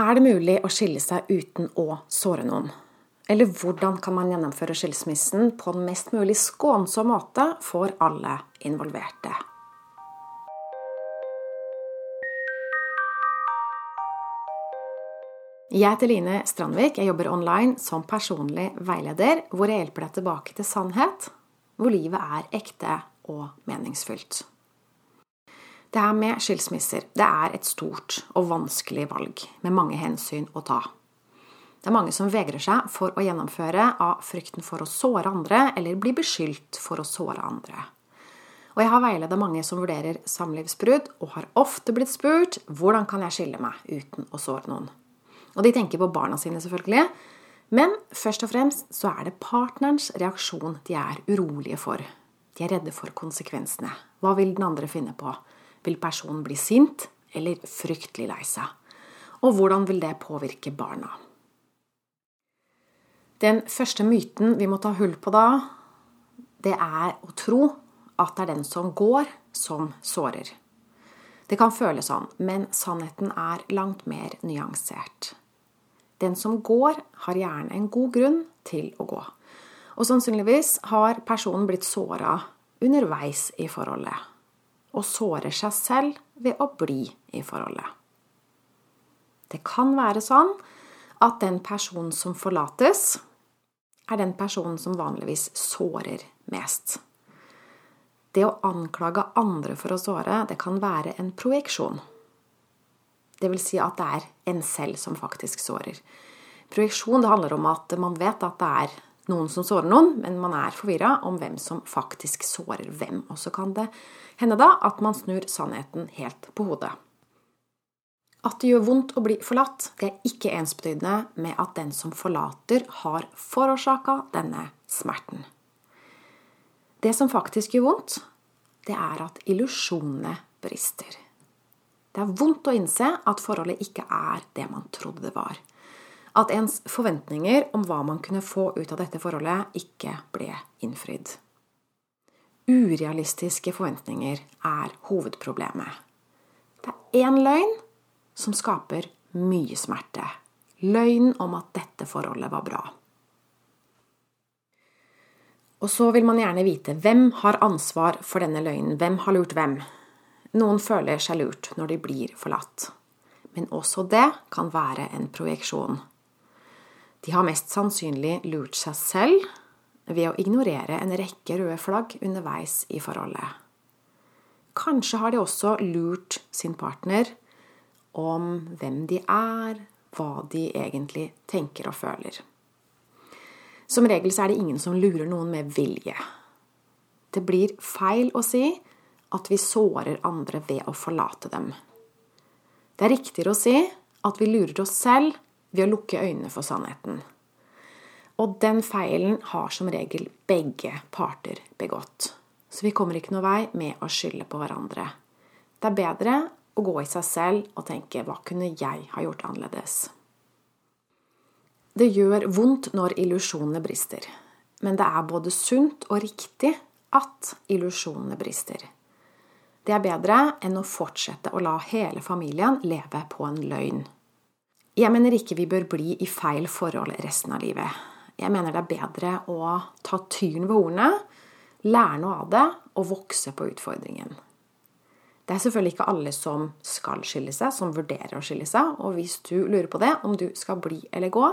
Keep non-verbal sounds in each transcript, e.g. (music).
Er det mulig å skille seg uten å såre noen? Eller hvordan kan man gjennomføre skilsmissen på den mest mulig skånsom måte for alle involverte? Jeg heter Line Strandvik. Jeg jobber online som personlig veileder, hvor jeg hjelper deg tilbake til sannhet, hvor livet er ekte og meningsfylt. Det her med skilsmisser det er et stort og vanskelig valg med mange hensyn å ta. Det er mange som vegrer seg for å gjennomføre av frykten for å såre andre eller bli beskyldt for å såre andre. Og jeg har veiledet mange som vurderer samlivsbrudd, og har ofte blitt spurt hvordan kan jeg skille meg uten å såre noen. Og de tenker på barna sine, selvfølgelig. Men først og fremst så er det partnerens reaksjon de er urolige for. De er redde for konsekvensene. Hva vil den andre finne på? Vil personen bli sint eller fryktelig lei seg? Og hvordan vil det påvirke barna? Den første myten vi må ta hull på da, det er å tro at det er den som går, som sårer. Det kan føles sånn, men sannheten er langt mer nyansert. Den som går, har gjerne en god grunn til å gå. Og sannsynligvis har personen blitt såra underveis i forholdet og sårer seg selv ved å bli i forholdet. Det kan være sånn at den personen som forlates, er den personen som vanligvis sårer mest. Det å anklage andre for å såre, det kan være en projeksjon. Det vil si at det er en selv som faktisk sårer. Projeksjon handler om at man vet at det er noen som sårer noen, men man er forvirra om hvem som faktisk sårer hvem. Og så kan det hende da at man snur sannheten helt på hodet. At det gjør vondt å bli forlatt, det er ikke ensbetydende med at den som forlater, har forårsaka denne smerten. Det som faktisk gjør vondt, det er at illusjonene brister. Det er vondt å innse at forholdet ikke er det man trodde det var at ens forventninger om hva man kunne få ut av dette forholdet, ikke ble innfridd. Urealistiske forventninger er hovedproblemet. Det er én løgn som skaper mye smerte. Løgnen om at dette forholdet var bra. Og så vil man gjerne vite hvem har ansvar for denne løgnen. Hvem har lurt hvem? Noen føler seg lurt når de blir forlatt. Men også det kan være en projeksjon. De har mest sannsynlig lurt seg selv ved å ignorere en rekke røde flagg underveis i forholdet. Kanskje har de også lurt sin partner om hvem de er, hva de egentlig tenker og føler. Som regel så er det ingen som lurer noen med vilje. Det blir feil å si at vi sårer andre ved å forlate dem. Det er riktigere å si at vi lurer oss selv ved å lukke øynene for sannheten. Og den feilen har som regel begge parter begått. Så vi kommer ikke noe vei med å skylde på hverandre. Det er bedre å gå i seg selv og tenke 'hva kunne jeg ha gjort annerledes'? Det gjør vondt når illusjonene brister, men det er både sunt og riktig at illusjonene brister. Det er bedre enn å fortsette å la hele familien leve på en løgn. Jeg mener ikke vi bør bli i feil forhold resten av livet. Jeg mener det er bedre å ta tyren ved ordene, lære noe av det og vokse på utfordringen. Det er selvfølgelig ikke alle som skal skille seg, som vurderer å skille seg. Og hvis du lurer på det, om du skal bli eller gå,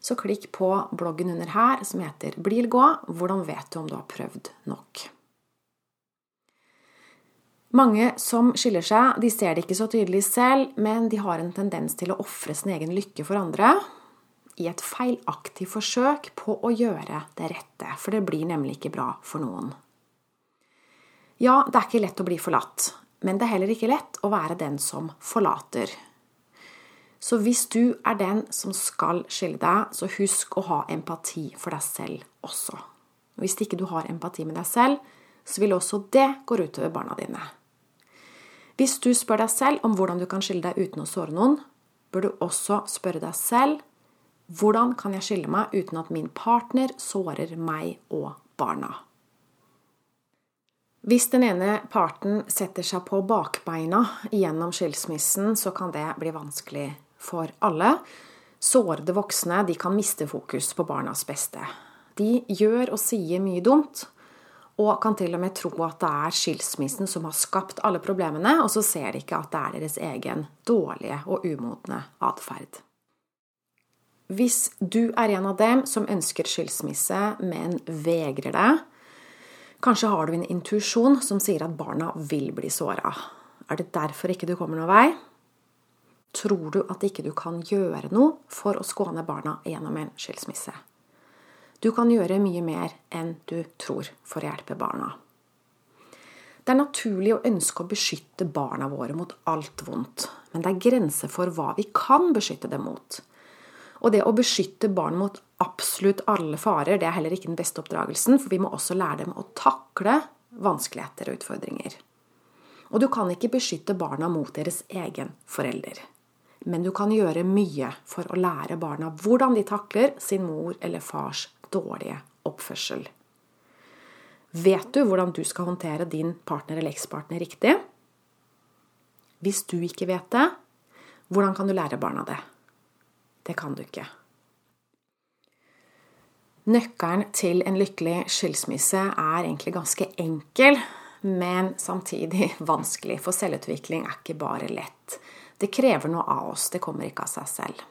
så klikk på bloggen under her som heter Bli eller gå. Hvordan vet du om du har prøvd nok? Mange som skiller seg, de ser det ikke så tydelig selv, men de har en tendens til å ofre sin egen lykke for andre i et feilaktig forsøk på å gjøre det rette, for det blir nemlig ikke bra for noen. Ja, det er ikke lett å bli forlatt, men det er heller ikke lett å være den som forlater. Så hvis du er den som skal skille deg, så husk å ha empati for deg selv også. Hvis ikke du har empati med deg selv, så vil også det gå utover barna dine. Hvis du spør deg selv om hvordan du kan skille deg uten å såre noen, bør du også spørre deg selv hvordan kan jeg skille meg uten at min partner sårer meg og barna? Hvis den ene parten setter seg på bakbeina gjennom skilsmissen, så kan det bli vanskelig for alle. Sårede voksne kan miste fokus på barnas beste. De gjør og sier mye dumt, og kan til og med tro at det er skilsmissen som har skapt alle problemene, og så ser de ikke at det er deres egen dårlige og umodne atferd. Hvis du er en av dem som ønsker skilsmisse, men vegrer det, kanskje har du en intuisjon som sier at barna vil bli såra. Er det derfor ikke du kommer noen vei? Tror du at ikke du kan gjøre noe for å skåne barna gjennom en skilsmisse? Du kan gjøre mye mer enn du tror for å hjelpe barna. Det er naturlig å ønske å beskytte barna våre mot alt vondt, men det er grenser for hva vi kan beskytte dem mot. Og det å beskytte barn mot absolutt alle farer, det er heller ikke den beste oppdragelsen, for vi må også lære dem å takle vanskeligheter og utfordringer. Og du kan ikke beskytte barna mot deres egen forelder. Men du kan gjøre mye for å lære barna hvordan de takler sin mor eller fars dårlige oppførsel. Vet du hvordan du skal håndtere din partner eller ekspartner riktig? Hvis du ikke vet det, hvordan kan du lære barna det? Det kan du ikke. Nøkkelen til en lykkelig skilsmisse er egentlig ganske enkel, men samtidig (laughs) vanskelig, for selvutvikling er ikke bare lett. Det krever noe av oss, det kommer ikke av seg selv.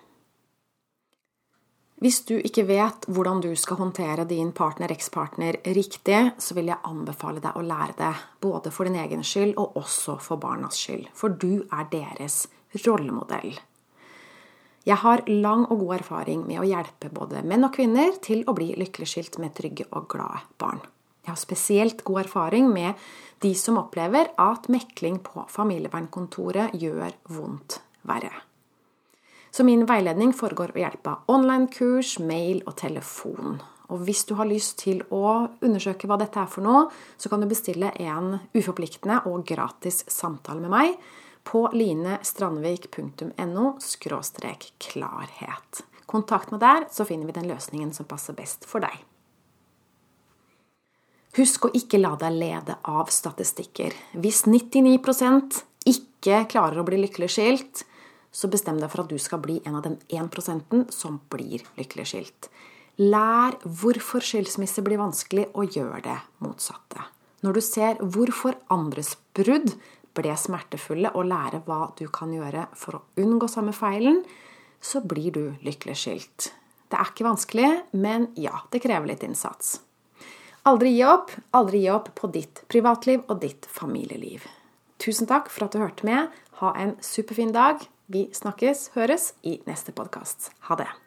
Hvis du ikke vet hvordan du skal håndtere din partner-ekspartner riktig, så vil jeg anbefale deg å lære det, både for din egen skyld og også for barnas skyld. For du er deres rollemodell. Jeg har lang og god erfaring med å hjelpe både menn og kvinner til å bli lykkelig skilt med trygge og glade barn. Jeg har spesielt god erfaring med de som opplever at mekling på familievernkontoret gjør vondt verre. Så min veiledning foregår ved hjelp av online-kurs, mail og telefon. Og hvis du har lyst til å undersøke hva dette er for noe, så kan du bestille en uforpliktende og gratis samtale med meg på linestrandvik.no klarhet. Kontakt meg der, så finner vi den løsningen som passer best for deg. Husk å ikke la deg lede av statistikker. Hvis 99% ikke klarer å bli lykkelig skilt, så bestem deg for at du skal bli en av den 1% som blir lykkelig skilt. Lær hvorfor skilsmisse blir vanskelig, og gjør det motsatte. Når du ser hvorfor andres brudd ble smertefulle, og lære hva du kan gjøre for å unngå samme feilen, så blir du lykkelig skilt. Det er ikke vanskelig, men ja, det krever litt innsats. Aldri gi opp. Aldri gi opp på ditt privatliv og ditt familieliv. Tusen takk for at du hørte med. Ha en superfin dag. Vi snakkes, høres, i neste podkast. Ha det.